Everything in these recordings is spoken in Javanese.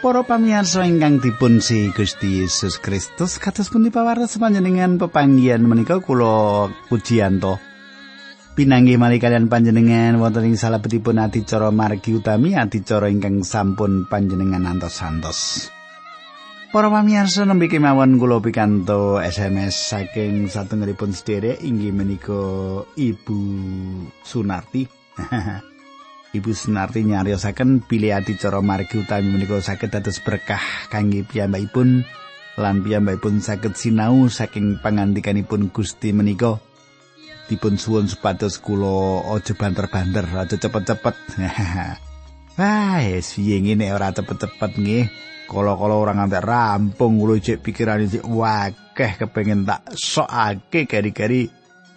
Para pamirsa ingkang dipun si Gusti Yesus Kristus kados pundi pawartos panjenengan pepanggihan menika kula pujianto. Pinanggih malih kalian panjenengan wonten ing salebetipun adicara margi utami adicara ingkang sampun panjenengan antos-antos. Para pamirsa nembe kemawon kula pikanto SMS saking satunggalipun sederek inggih menika Ibu Sunarti. Ibu Sunarti nyariosaken bilih adicara margi utami menika saged dados berkah kangge piyambakipun lan piyambakipun saged sinau saking pangandikanipun Gusti menika. Dipun suwun supados kula aja banter-banter aja cepet-cepet. Wah, es ngene ora cepet-cepet nggih. Kala-kala ora nganti rampung kula cek pikirane cek wakeh kepengin tak sokake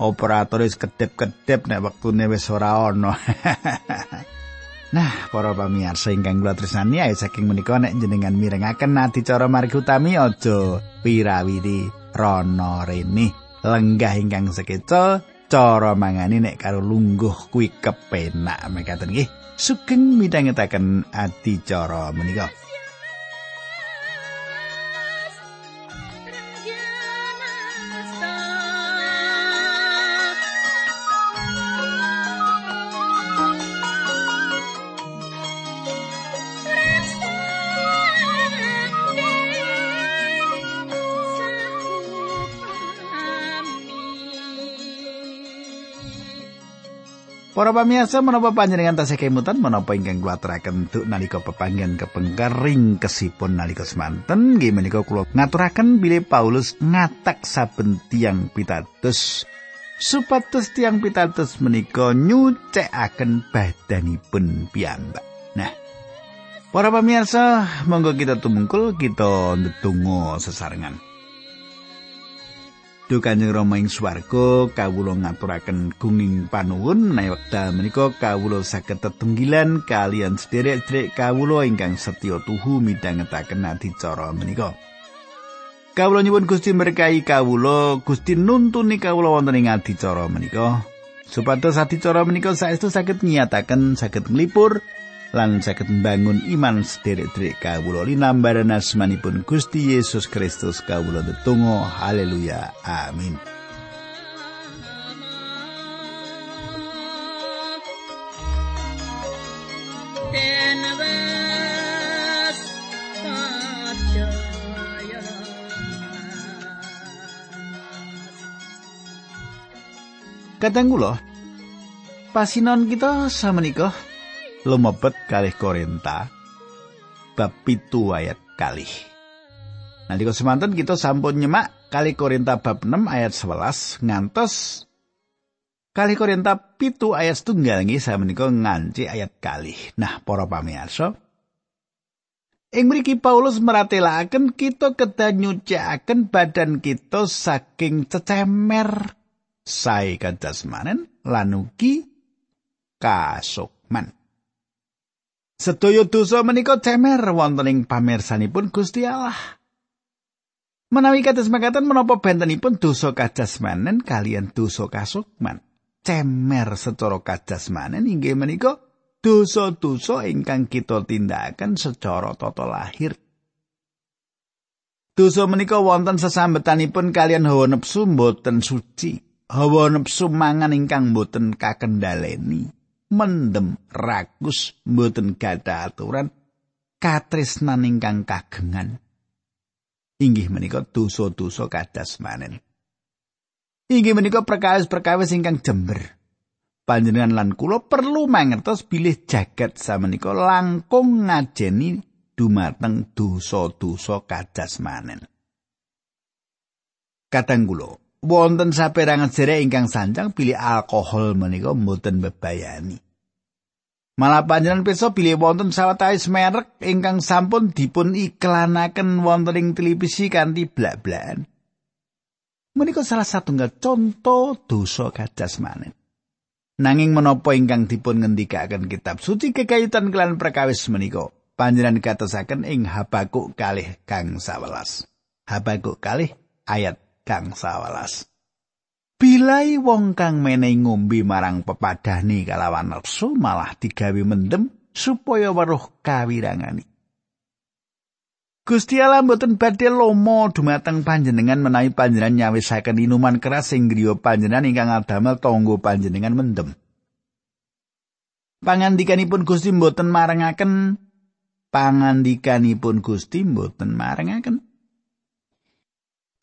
kari-kari operatoris kedep-kedep nek wektune wis ora ana. nah, para pamirsa ingkang kula tresnani ayo saking menika nek jenengan mirengaken adicara margi utami aja pirawiri rono rene. Lenggah ingkang sekeca cara mangani nek karo lungguh kuwi kepenak. Mekaten nggih sugeng midhangetaken adicara menika Para pamirsa menapa panjenengan tasih kemutan menapa ingkang kula aturaken duk nalika pepanggihan kepengkering kesipun nalika semanten nggih menika kula ngaturaken bilih Paulus ngatak saben tiang pitados supados tiang pitados menika nyucekaken badanipun piyambak. Nah, para pamirsa monggo kita tumungkul kita ndedonga sesarengan. Duh Kanjeng Rama ing swarga kawula ngaturaken gunging panuwun menawi wekdal menika kawula saged tetunggilan kalian sederek-sederek kawula ingkang setya tuhu midhangetaken adicara menika. Kawula nyuwun Gusti berkahi kawula, Gusti nuntuni kawula wonten ing adicara menika. Supados adicara menika saestu saged nyataken saged nglipur lan saged mbangun iman sederek-sederek kawula linambaran asmanipun Gusti Yesus Kristus kawula tetunggal haleluya. Amin. Kadang kula pasinon kita samenika lumebet kalih Korinta bab pitu ayat kalih. Nanti kau semantan kita sampun nyemak kali Korinta bab 6 ayat 11 ngantos kali Korinta pitu ayat setunggal saya menika nganci ayat kalih. Nah, para pamirsa, Ing mriki Paulus meratelaken kita kedah nyucikaken badan kita saking cecemer sae kadasmanen lan ugi kasukman. Sedaya dosa menika cemer wonten ing pamirsanipun Gusti Allah. Menawi kados makaten menapa bentenipun dosa kajasmanen kalian dosa kasukman. Cemer secara kajasmanen inggih menika dosa-dosa ingkang kita tindakaken secara tata lahir. Dosa menika wonten sesambetanipun kalian hawa nepsu mboten suci. Hawa nepsu mangan ingkang mboten kakendaleni. Mendem rakus mboten gadah aturan katresnan ingkang kagengan. Inggih menika dosa-dosa kadas manen. Inggih menika perkawis-perkawis ingkang jember. Panjenengan lan kula perlu mangertos bilih jagat samenika langkung ngajeni dumateng dosa-dosa kadas manen. Kadang kula wonten saperangan jerek ingkang sanjang pilih alkohol menika mboten bebayani. Malah panjenengan pirsa pilih wonten sawetawis merek ingkang sampun dipun iklanaken wonten ing televisi kanthi blak-blakan. Menika salah satunggal contoh dosa manen. Nanging menapa ingkang dipun ngendikaken kitab suci kekayutan kelan perkawis menika panjenengan katosaken ing Habakuk kalih kang sawelas. Habakuk kalih ayat kang sawelas. Bilai wong kang menehi ngombe marang pepadane kalawan nafsu malah digawe mendem supaya weruh kawirangani. Gusti Allah mboten badhe lomo dumateng panjenengan menawi panjenengan nyawisaken inuman keras sing griya panjenengan ingkang adamel tangga panjenengan mendem. Pangandikanipun Gusti mboten marengaken pangandikanipun Gusti mboten marengaken.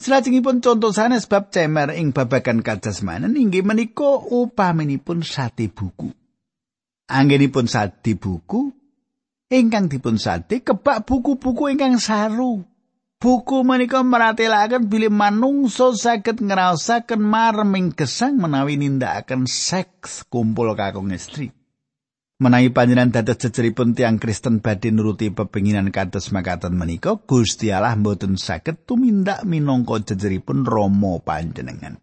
Salajengipun contoh sanes bab cemer ing babagan kajasmanen inggih menika upaminipun sate buku. Anggenipun sate buku ingkang dipun sate kebak buku-buku ingkang saru. Buku menika meratelaken bilih manungsa saged ngraosaken marming gesang menawi nindakaken seks kumpul kakung istri. Menawi panjenengan dados jejeripun tiang Kristen badhe nuruti pepinginan kados makaten menika, Gusti Allah mboten saged tumindak minangka jejeripun Rama panjenengan.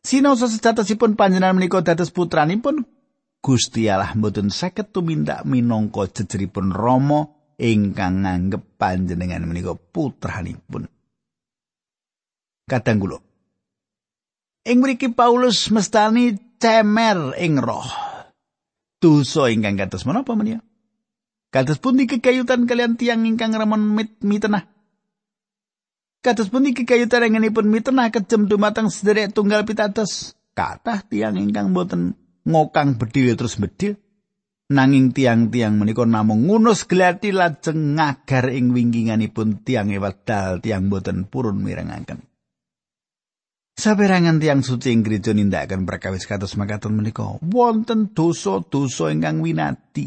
Sinoso sejatosipun panjenengan menika dados putranipun Gusti Allah mboten saged tumindak minangka jejeripun Rama ingkang nganggep panjenengan menika putranipun. Kadang kula. Ing mriki Paulus mestani cemer ing roh. Dosa ingkang kados menapa menika? Kados pundi kekayutan kalian tiang ingkang remon mit mitenah? Kados pundi kekayutan rengenipun mitenah kejem dumateng sederek tunggal pitados? Kathah tiang ingkang boten ngokang bedil terus bedil nanging tiang-tiang menika namung ngunus glati lajeng ngagar ing wingkinganipun tiang wedal tiang boten purun mirengaken Saperangan tiang suci ing gereja nindakaken perkawis kados makaten menika. Wonten dosa-dosa ingkang winati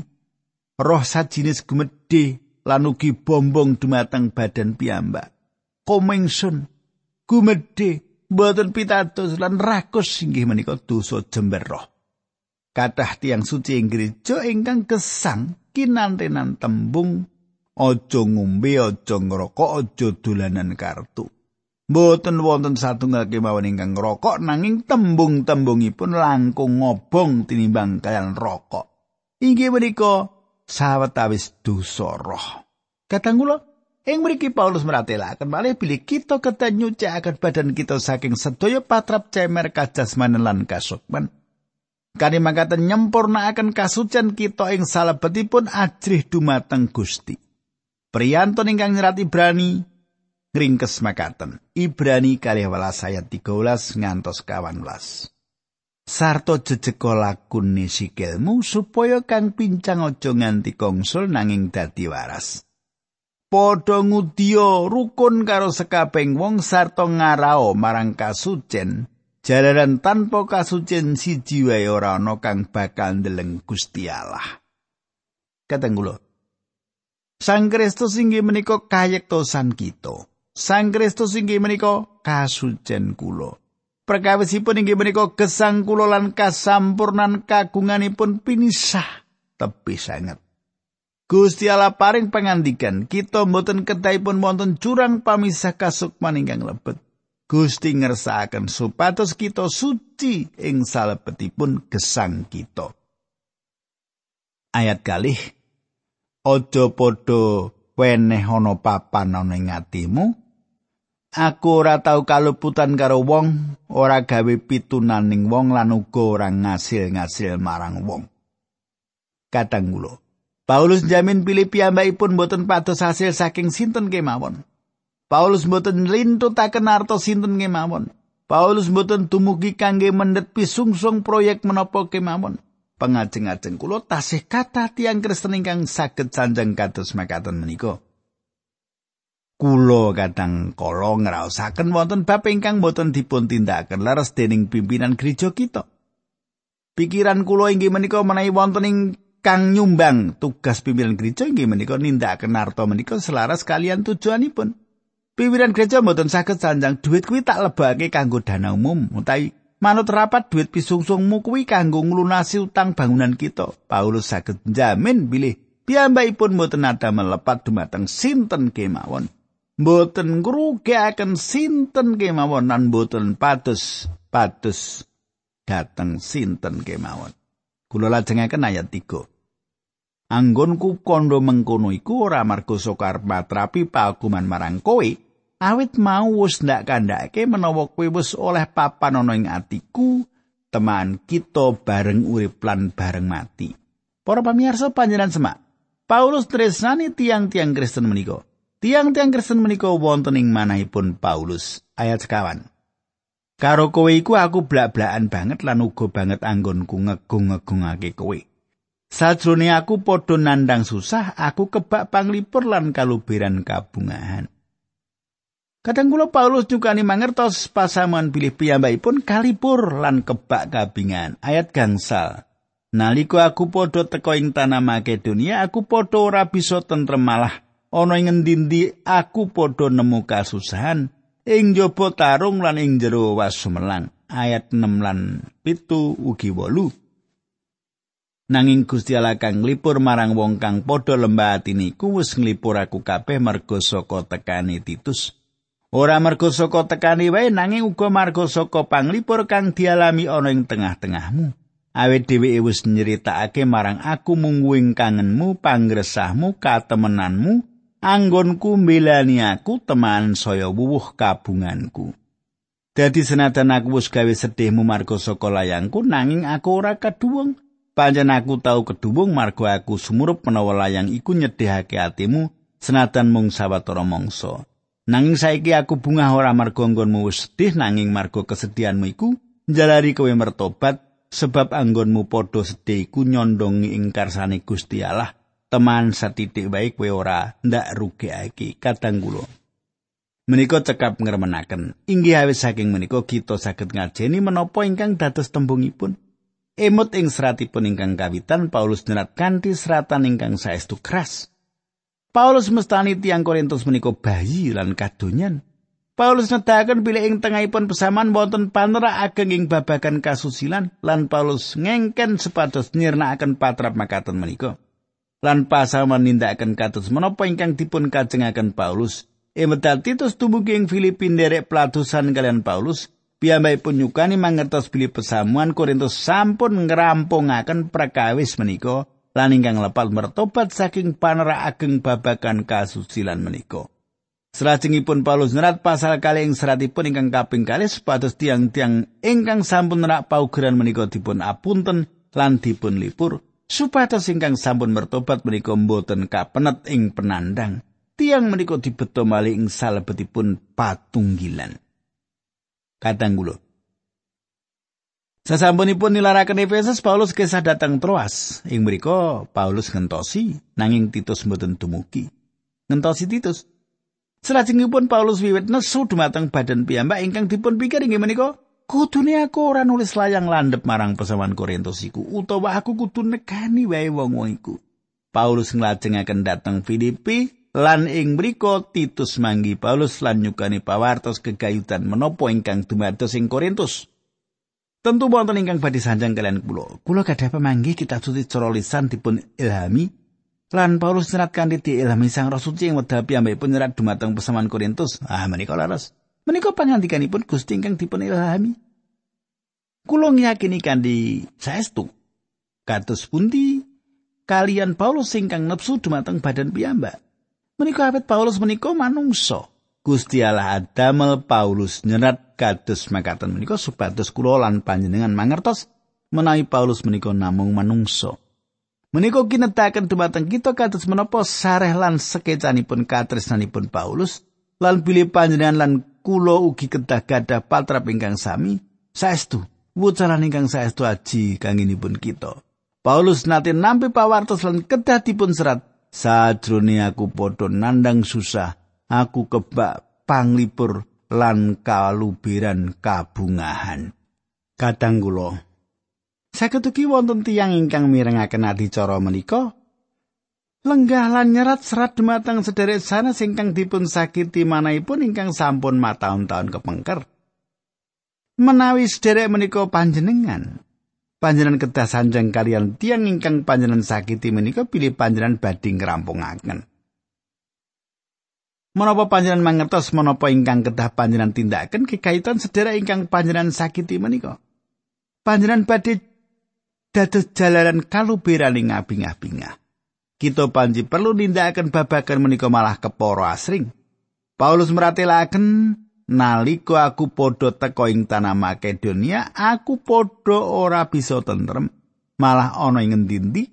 roh sajinis gumedhe lan ugi bombong dumateng badan piyambak. Komengsun gumedhe boten pitados lan rakus inggih menika dosa jember roh. Kathah tiang suci ing gereja ingkang gesang kinantenan tembung aja ngombe aja ngrokok aja dolanan kartu Mboten wonten satunggal kemawon ingkang ngrokok nanging tembung-tembungipun langkung ngobong tinimbang kalian rokok. Inggih menika sawetawis dosa roh. Kadang kula ing mriki Paulus meratelaken malih bilih kita kedah nyucikaken badan kita saking sedaya patrap cemer kajasmanen lan kasukman. Kani mangkaten nyempurnakaken kasucen kita ing salebetipun ajrih dumateng Gusti. Priyantun ingkang nyerat Ibrani ngringkes makaten. Ibrani kalih welas ayat 13 ngantos kawan welas. Sarto jejeko lakune sikilmu supaya kang pincang aja nganti kongsul nanging dadi waras. Padha ngudiya rukun karo sekabeng wong sarta ngarao marang kasucen jalaran tanpa kasucen siji wae ora ana kang bakal ndeleng Gusti Allah. Sang Kristus inggih menika kayektosan kita. Sang Kristus inggih menika kasucen kula. Perkawisipun inggih menika gesang kula lan kasampurnan kagunganipun pinisah tepi sanget. Gusti Allah paring pangandikan kita mboten kedahipun wonten jurang pamisah kasukman ingkang lebet. Gusti ngersakaken supados kita suci ing salebetipun gesang kita. Ayat kalih Aja padha weneh ana papan ana ing atimu. Aku ora tau kaluputan karo wong, ora gawe pitunaning wong lan uga ora ngasil-ngasil marang wong. Kadang kula Paulus jamin pilih piyambakipun boten pados hasil saking sinten kemawon. Paulus mboten lintutaken arta sinten kemawon. Paulus mboten dumugi kangge mendhet pisungsung proyek menapa kemawon. Pengajeng-ajeng kula tasih kata tiang Kristen ingkang saged sanjang kados makaten menika. Kula kadang kala ngraosaken wonten bab ingkang boten dipun tindakaken leres dening pimpinan gereja kita. Pikiran kula inggih menika menawi wonten ing kang nyumbang tugas pimpinan gereja inggih menika nindakaken arta menika selaras kalian tujuanipun. Pimpinan gereja mboten saged sanjang duit kuwi tak lebake kanggo dana umum utawi manut rapat duit pisungsungmu kuwi kanggo nglunasi utang bangunan kita. Paulus saged jamin bilih piyambakipun mboten ada melepat dumateng sinten kemawon. Mboten ngrugiaken sinten kemawon lan mboten patus patus dateng sinten kemawon. Kula lajengaken ayat 3. Anggonku kondo mengkono iku ora marga saka matrapi pakuman marang kowe awit mau wis ndak kandhake menawa kowe wis oleh papan ana ing atiku teman kita bareng urip lan bareng mati para pamirsa panjenengan semak Paulus tresnani tiang-tiang Kristen menika Tiang-tiang Kristen menika wonten ing manahipun Paulus ayat sekawan. Karo kowe iku aku blak-blakan banget lan uga banget anggonku ngegung-ngegungake kowe. Sajrone aku padha nandang susah, aku kebak panglipur lan kalubiran kabungahan. Kadang kula Paulus nyukani mangertos pasaman pilih piyambakipun kalipur lan kebak kabingan. Ayat gangsal. Nalika aku padha teka ing tanah Makedonia, aku padha ora bisa tentrem malah ana ing ngendi aku padha nemu kasusahan. Ing jaba tarung lan ing jero wasumelang ayat 6 lan pitu ugi wolu. Nanging Gusti Allah kang nglipur marang wong kang padha lembah ati niku wis nglipur aku kabeh mergo saka tekane Titus. Ora mergo saka tekane wae nanging uga margo saka panglipur kang dialami ana ing tengah-tengahmu. Awet dheweke wis nyeritakake marang aku mungguing kangenmu pangresahmu katemenanmu anggonku mbelani aku teman saya wuwuh kabunganku. Dadi senajan aku wis gawe sedihmu marga saka layangku nanging aku ora keduwung. Panjen aku tau keduwung marga aku sumurup menawa layang iku nyedihake atimu senajan mung sawetara mangsa. Nanging saiki aku bungah ora marga anggonmu wis sedih nanging marga kesedihanmu iku njalari kowe mertobat sebab anggonmu padha sedih iku nyondongi ing karsane Gusti Allah. Teman satitik baik kowe ora ndak rugekake kadang kula. Menika cekap ngremenaken. Inggih awis saking menika kita saged ngajeni menapa ingkang dados tembungipun. Emut ing seratipun ingkang kawitan Paulus nyerat kanthi seratan ingkang saestu keras. Paulus mestani tiang Korintus menika bayi lan kadonyan. Paulus nedahaken bilih ing tengahipun pesaman wonten panera ageng ing babagan kasusilan lan Paulus ngengken sepados nyirnakaken patrap makaten menika. Lan pasaman nindakaken kados menapa ingkang dipun kajengaken Paulus. Emedal Titus tumugi ing Filipin derek pelatusan kalian Paulus, piyambakipun nyukani mangertos bilih pesamuan Korintus sampun ngerampungaken prakawis menika lan ingkang lepat mertobat saking panera ageng babakan kasusilan menika. Selajengipun Paulus nerat pasal kali ing seratipun ingkang kaping kali supados tiang-tiang ingkang sampun nerak paugeran menika dipun apunten lan dipun lipur supados ingkang sampun mertobat menika mboten kapenet ing penandang tiang menika dibeto malih ing salebetipun patunggilan kadang kula Sasampunipun nilaraken Efesus Paulus kesah datang Troas. Ing mriku Paulus ngentosi nanging Titus mboten dumugi. Ngentosi Titus. Salajengipun Paulus wiwit nesu dumateng badan piyambak ingkang dipun pikir inggih menika kudune aku ora nulis layang landhep marang pesawan Korintus iku utawa aku kudu nekani wae wong-wong iku. Paulus nglajengaken dhateng Filipi lan ing mriku Titus manggi Paulus lan nyukani pawartos kegayutan menapa ingkang dumados ing Korintus. Tentu wonten ingkang badhe sanjang kalian kula. Kula gadah pemanggi kita suci cara lisan dipun ilhami lan Paulus nyerat kanthi diilhami Sang Roh Suci ing wedal piyambakipun nyerat dumateng pesaman Korintus. Ah menika laras. Menika pangandikanipun Gusti ingkang dipun ilhami. Kula ngiyakini kanthi saestu kados pundi kalian Paulus ingkang nepsu dumateng badan piyambak. Menika awet Paulus menika manungsa. Gusti Allah adamel Paulus nyerat kados makaten menika supados kula lan panjenengan mangertos menawi Paulus menika namung manungsa. Menika kinetaken dumateng kita kados menapa sareh lan sekecanipun katresnanipun Paulus lan bilih panjenengan lan kula ugi kedah gadah patrap ingkang sami saestu wucaran ingkang saestu aji kanginipun kita. Paulus nate nampi pawartos lan kedah dipun serat. Sajrone aku padha nandang susah, aku kebak panglipur lan kalubiran kabungahan. Kadang kula saged ugi wonten tiyang ingkang mirengaken adicara menika lenggah lan nyerat serat dumateng sederek sana singkang dipun sakiti manahipun ingkang sampun mataun-taun kepengker. menawi sederek menika panjenengan panjenengan kedah sanjang kalian tiang ingkang panjenengan sakiti menika pilih panjenengan badhe ngrampungaken. Menapa panjenengan mangertos menapa ingkang kedah panjenengan tindakan kekaitan sederek ingkang panjenengan sakiti menika? Panjenengan badhe dados jalaran kaluberan ing abing-abingah kita panji perlu nindakaken babagan menika malah keporo asring Paulus meratelaken nalika aku padha teka ing tanah Makedonia, aku padha ora bisa tentrem, malah ana ing ngendi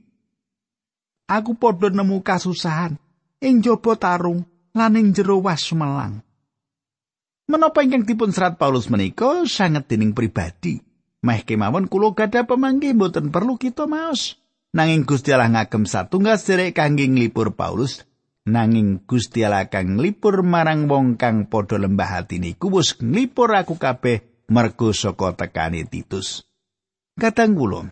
Aku padha nemu kasusahan ing jaba tarung lan ing jero was sumelang. Menapa ingkang dipun serat Paulus menika sanget dening pribadi. Meh kemawon kula gadah pemanggi mboten perlu kita maos. Nanging Gusti Allah ngagem satunggal sederek kangge nglipur Paulus. Nanging Gusti Allah kang nglipur marang wong kang padha lembah hati niku wis nglipur aku kabeh mergo saka tekane Titus. Kadang kula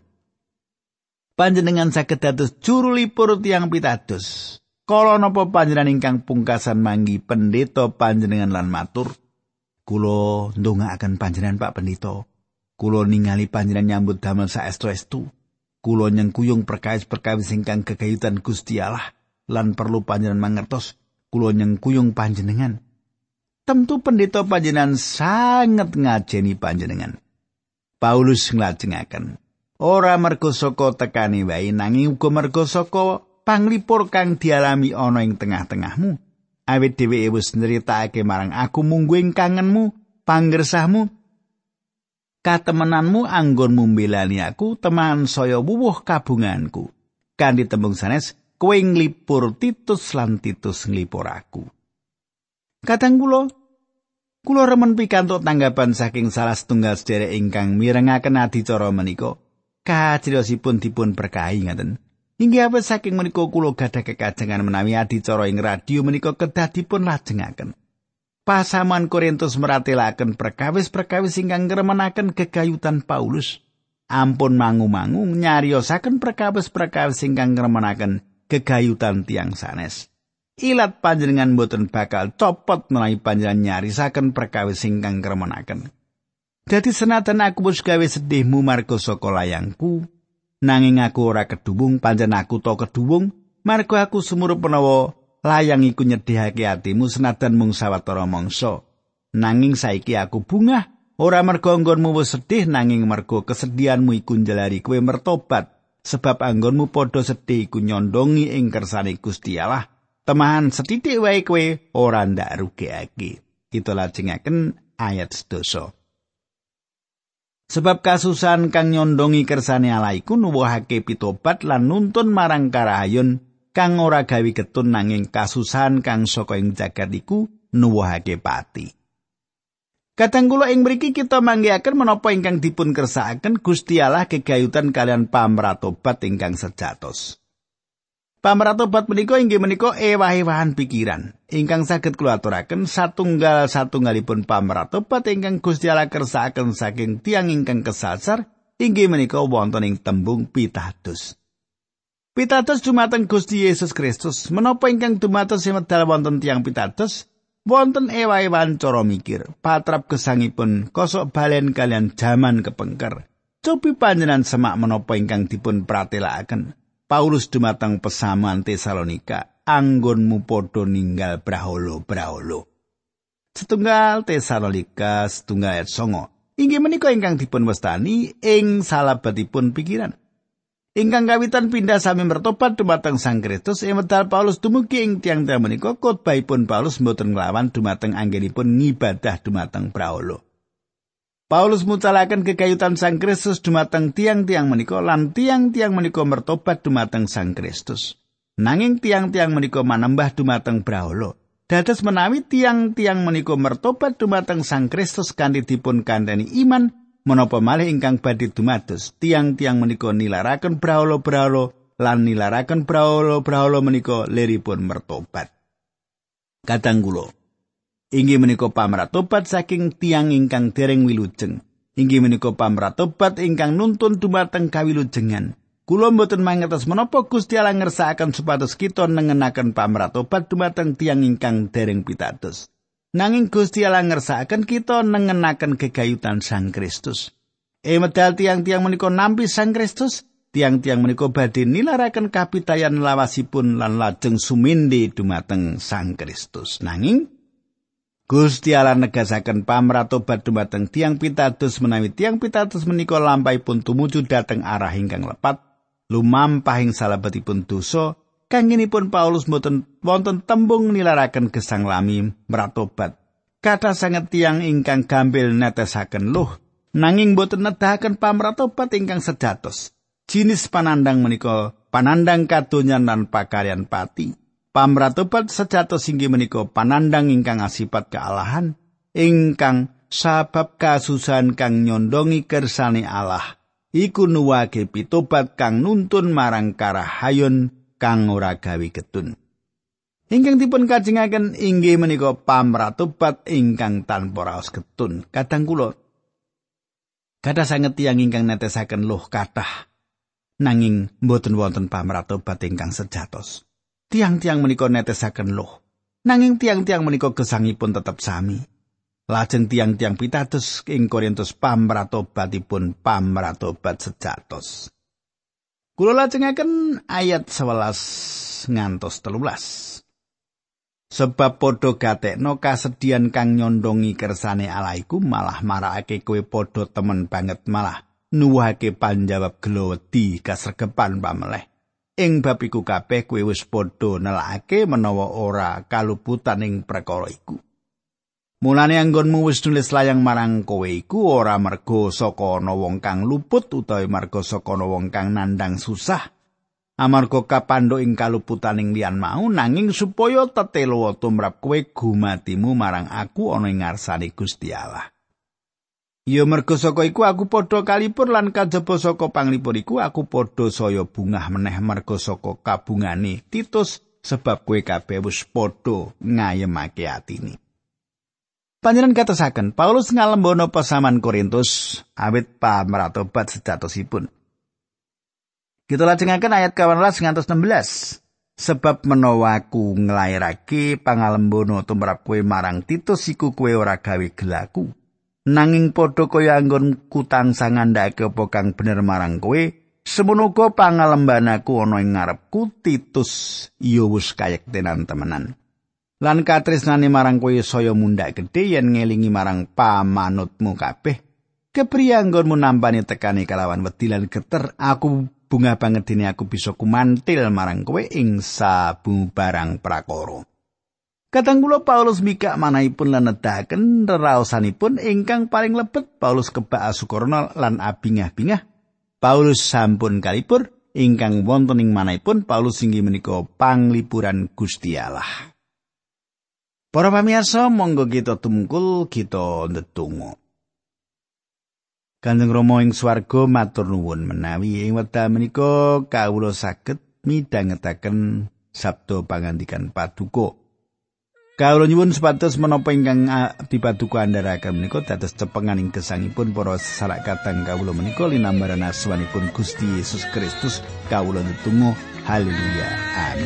panjenengan saged dados juru lipur tiang pitados. Kala napa panjenengan ingkang pungkasan manggi pendeta panjenengan lan matur, Kulo ndongaaken panjenengan Pak Pendito. Kulo ningali panjenengan nyambut damel saestu-estu. Kulo nyengkuyung perkawis-perkawis ingkang kegayutan Gusti Allah lan perlu panjenengan mangertos kulo nyengkuyung panjenengan. Tentu pendeta panjenengan sangat ngajeni panjenengan. Paulus nglajengaken ora mergo saka tekani wae nanging uga mergo saka panglipur kang dialami ana ing tengah-tengahmu. awit dheweke wis nritakake marang aku mungguing kangenmu panggersahmu katemenanmu anggonmu mbelani aku teman saya wuwuh kabunganku. Kanthi tembung sanes kowe nglipur titus lan titus nglipur aku. Kadang kula kula remen pikantuk tanggapan saking salah setunggal sederek ingkang mirengaken adicara menika. Kajriosipun dipun berkahi ngaten. Inggih awet saking menika kula gadah kekajengan menawi adicara ing radio menika kedah dipun lajengaken. Pasaman Korintus meratelaken perkawis-perkawis ingkang ngremenaken gegayutan Paulus. Ampun mangu-mangu nyariosaken perkawis-perkawis ingkang ngremenaken gegayutan tiang sanes. Ilat panjenengan boten bakal copot menawi panjenengan nyarisaken perkawis ingkang ngremenaken. Dadi senajan aku wis gawe sedihmu marga saka layangku, nanging aku ora kedubung pancen aku to kedubung margo aku sumurup menawa layang iku nyedhihake atimu senajan mung sawetara mangsa. Nanging saiki aku bungah. Ora mergo anggonmu wis sedih nanging mergo kesedihanmu iku njalari kowe mertobat. Sebab anggonmu padha sedih iku nyondongi ing kersane Gusti Allah. Temahan setitik wae kowe ora ndak rugekake. Kita lajengaken ayat sedoso. Sebab kasusan kang nyondongi kersane Allah iku nuwuhake pitobat lan nuntun marang karahayun kang ora gawi ketun nanging kasusan kang saka ing jagat iku nuwuhake pati. Kadang kula ing mriki kita manggihaken menapa ingkang dipun kersakaken Gusti Allah kegayutan kalian pamratobat ingkang sejatos. Pamratobat menika inggih menika ewah-ewahan pikiran ingkang saged kula aturaken satunggal satunggalipun pamratobat ingkang Gusti Allah kersakaken saking tiang ingkang kesasar inggih menika wonten ing tembung pitados. Pitados dumateng Gusti Yesus Kristus menapa ingkang dumados medal wonten tiang pitados wonten ewah-ewahan cara mikir patrap gesangipun kosok balen kalian jaman kepengker. Cobi panjenengan semak menapa ingkang dipun pratelakaken. Paulus dumateng pesamuan Tesalonika anggonmu padha ninggal braholo-braholo. Setunggal Tesalonika setunggal ayat songo. Inggih menika ingkang dipun wastani ing salabetipun pikiran. Ingkang kawitan pindah sami mertobat dumateng Sang Kristus ing medal Paulus dumugi ing tiang-tiang menika khotbahipun Paulus mboten nglawan dumateng anggenipun ngibadah dumateng braholo. Paulus mucalaken kekayutan Sang Kristus dumateng tiang-tiang menika lan tiang-tiang menika mertobat dumateng Sang Kristus. Nanging tiang-tiang menika manembah dumateng Brahola. Dados menawi tiang-tiang menika mertobat dumateng Sang Kristus kanthi dipun kandhani iman menapa malih ingkang badhe dumados tiang-tiang menika nilaraken Brahola-Brahola lan nilaraken Brahola-Brahola menika leripun mertobat. Kadang kula Inggih menika pamratobat saking tiang ingkang dereng wilujeng. Inggih menika pamratobat ingkang nuntun dumateng kawilujengan. Kula mboten mangertos menapa Gusti Allah ngersakaken supados kita nengenaken pamratobat dumateng tiang ingkang dereng pitados. Nanging Gusti Allah ngersakaken kita nengenaken kegayutan Sang Kristus. E medal tiang-tiang menika nampi Sang Kristus, tiang-tiang menika badhe nilaraken kapitayan lawasipun lan lajeng sumindi dumateng Sang Kristus. Nanging Gusti Allah negasaken pamratobat dumateng tiang pitados menawi tiang pitados menika lampahipun tumuju dhateng arah ingkang lepat lumampahing salebetipun dosa kangenipun Paulus mboten wonten tembung nilaraken gesang lami meratobat kata sanget tiang ingkang gambil netesaken luh. Nanging mboten nedahaken pamratobat ingkang sejatos jinis panandang menika panandang kadonyan lan pakaryan pati. Pamratobat sejatos inggih menika panandang ingkang asipat kealahan ingkang sabab kasusahan kang nyondongi kersane Allah. Iku nuwake pitobat kang nuntun marang karahayun kang ora gawe getun. Ingkang dipun kajengaken inggih menika pamratobat ingkang tanpa raos getun. Kadang kula kathah sanget tiyang ingkang netesaken luh kathah nanging mboten wonten pamratobat ingkang sejatos. tiang-tiang menika netesaken loh. Nanging tiang-tiang menika gesangipun tetep sami. Lajeng tiang-tiang pitados ing Korintus pamratobatipun pamratobat sejatos. Kula lajengaken ayat 11 ngantos 13. Sebab padha gatekno kasedian kang nyondongi kersane Allah iku malah marakake kowe padha temen banget malah nuwuhake panjawab gelo wedi kasregepan pameleh. ing bab iku kabeh kowe wis padha nelakake menawa ora kaluputan ing perkara iku. Mulane anggonmu wis nulis layang marang kowe iku ora mergo saka ana wong kang luput utawa marga saka ana wong kang nandang susah. Amarga kapandho ing kaluputaning liyan mau nanging supaya tetelo tumrap kowe gumatimu marang aku ana ing ngarsane Gusti Allah. Ya mergo saka iku aku padha kalipur lan kajaba saka panglipur iku aku padha saya bungah meneh mergo saka kabungane Titus sebab kowe kabeh wis padha ngayemake atine. Panjenengan katasaken Paulus ngalembono pesaman Korintus awit pamratobat sejatosipun. Kita lajengaken ayat 18 ngantos 16. Sebab menawa aku nglairake pangalembono tumrap kowe marang Titus iku kowe ora gawe gelaku. nanging padha kaya anggon kutang sangandhake apa kang bener marang kowe semono pangalembanaku ana ing ngarepku Titus ya wis kayektenan temenan lan katresnane marang kowe saya mundhak gedhe yen ngelingi marang pamanutmu kabeh kepriye anggonmu nampani tekani kalawan wedi lan geter aku bunga banget dene aku bisa kumantil marang kowe ing sabu barang prakara Kadang kula Paulus mikak manahipun lan nedahaken reraosanipun ingkang paling lebet Paulus kebak asukurna lan abingah-bingah. Paulus sampun kalipur ingkang wonten ing manahipun Paulus inggih menika panglipuran Gusti Allah. Para pamirsa, monggo kita tumungkul kita ndedonga. Kanjeng Rama ing swarga matur nuwun menawi. Ing wekdal menika kawula saged midhangetaken sabda pangandikan paduka. Kawula nyuwun supados menapa ingkang dipaduka andharaken menika dados cepenganing gesangipun para sarakatan kawula menika linambaran asmanipun Gusti Yesus Kristus. Kawula netunggal haleluya. Amin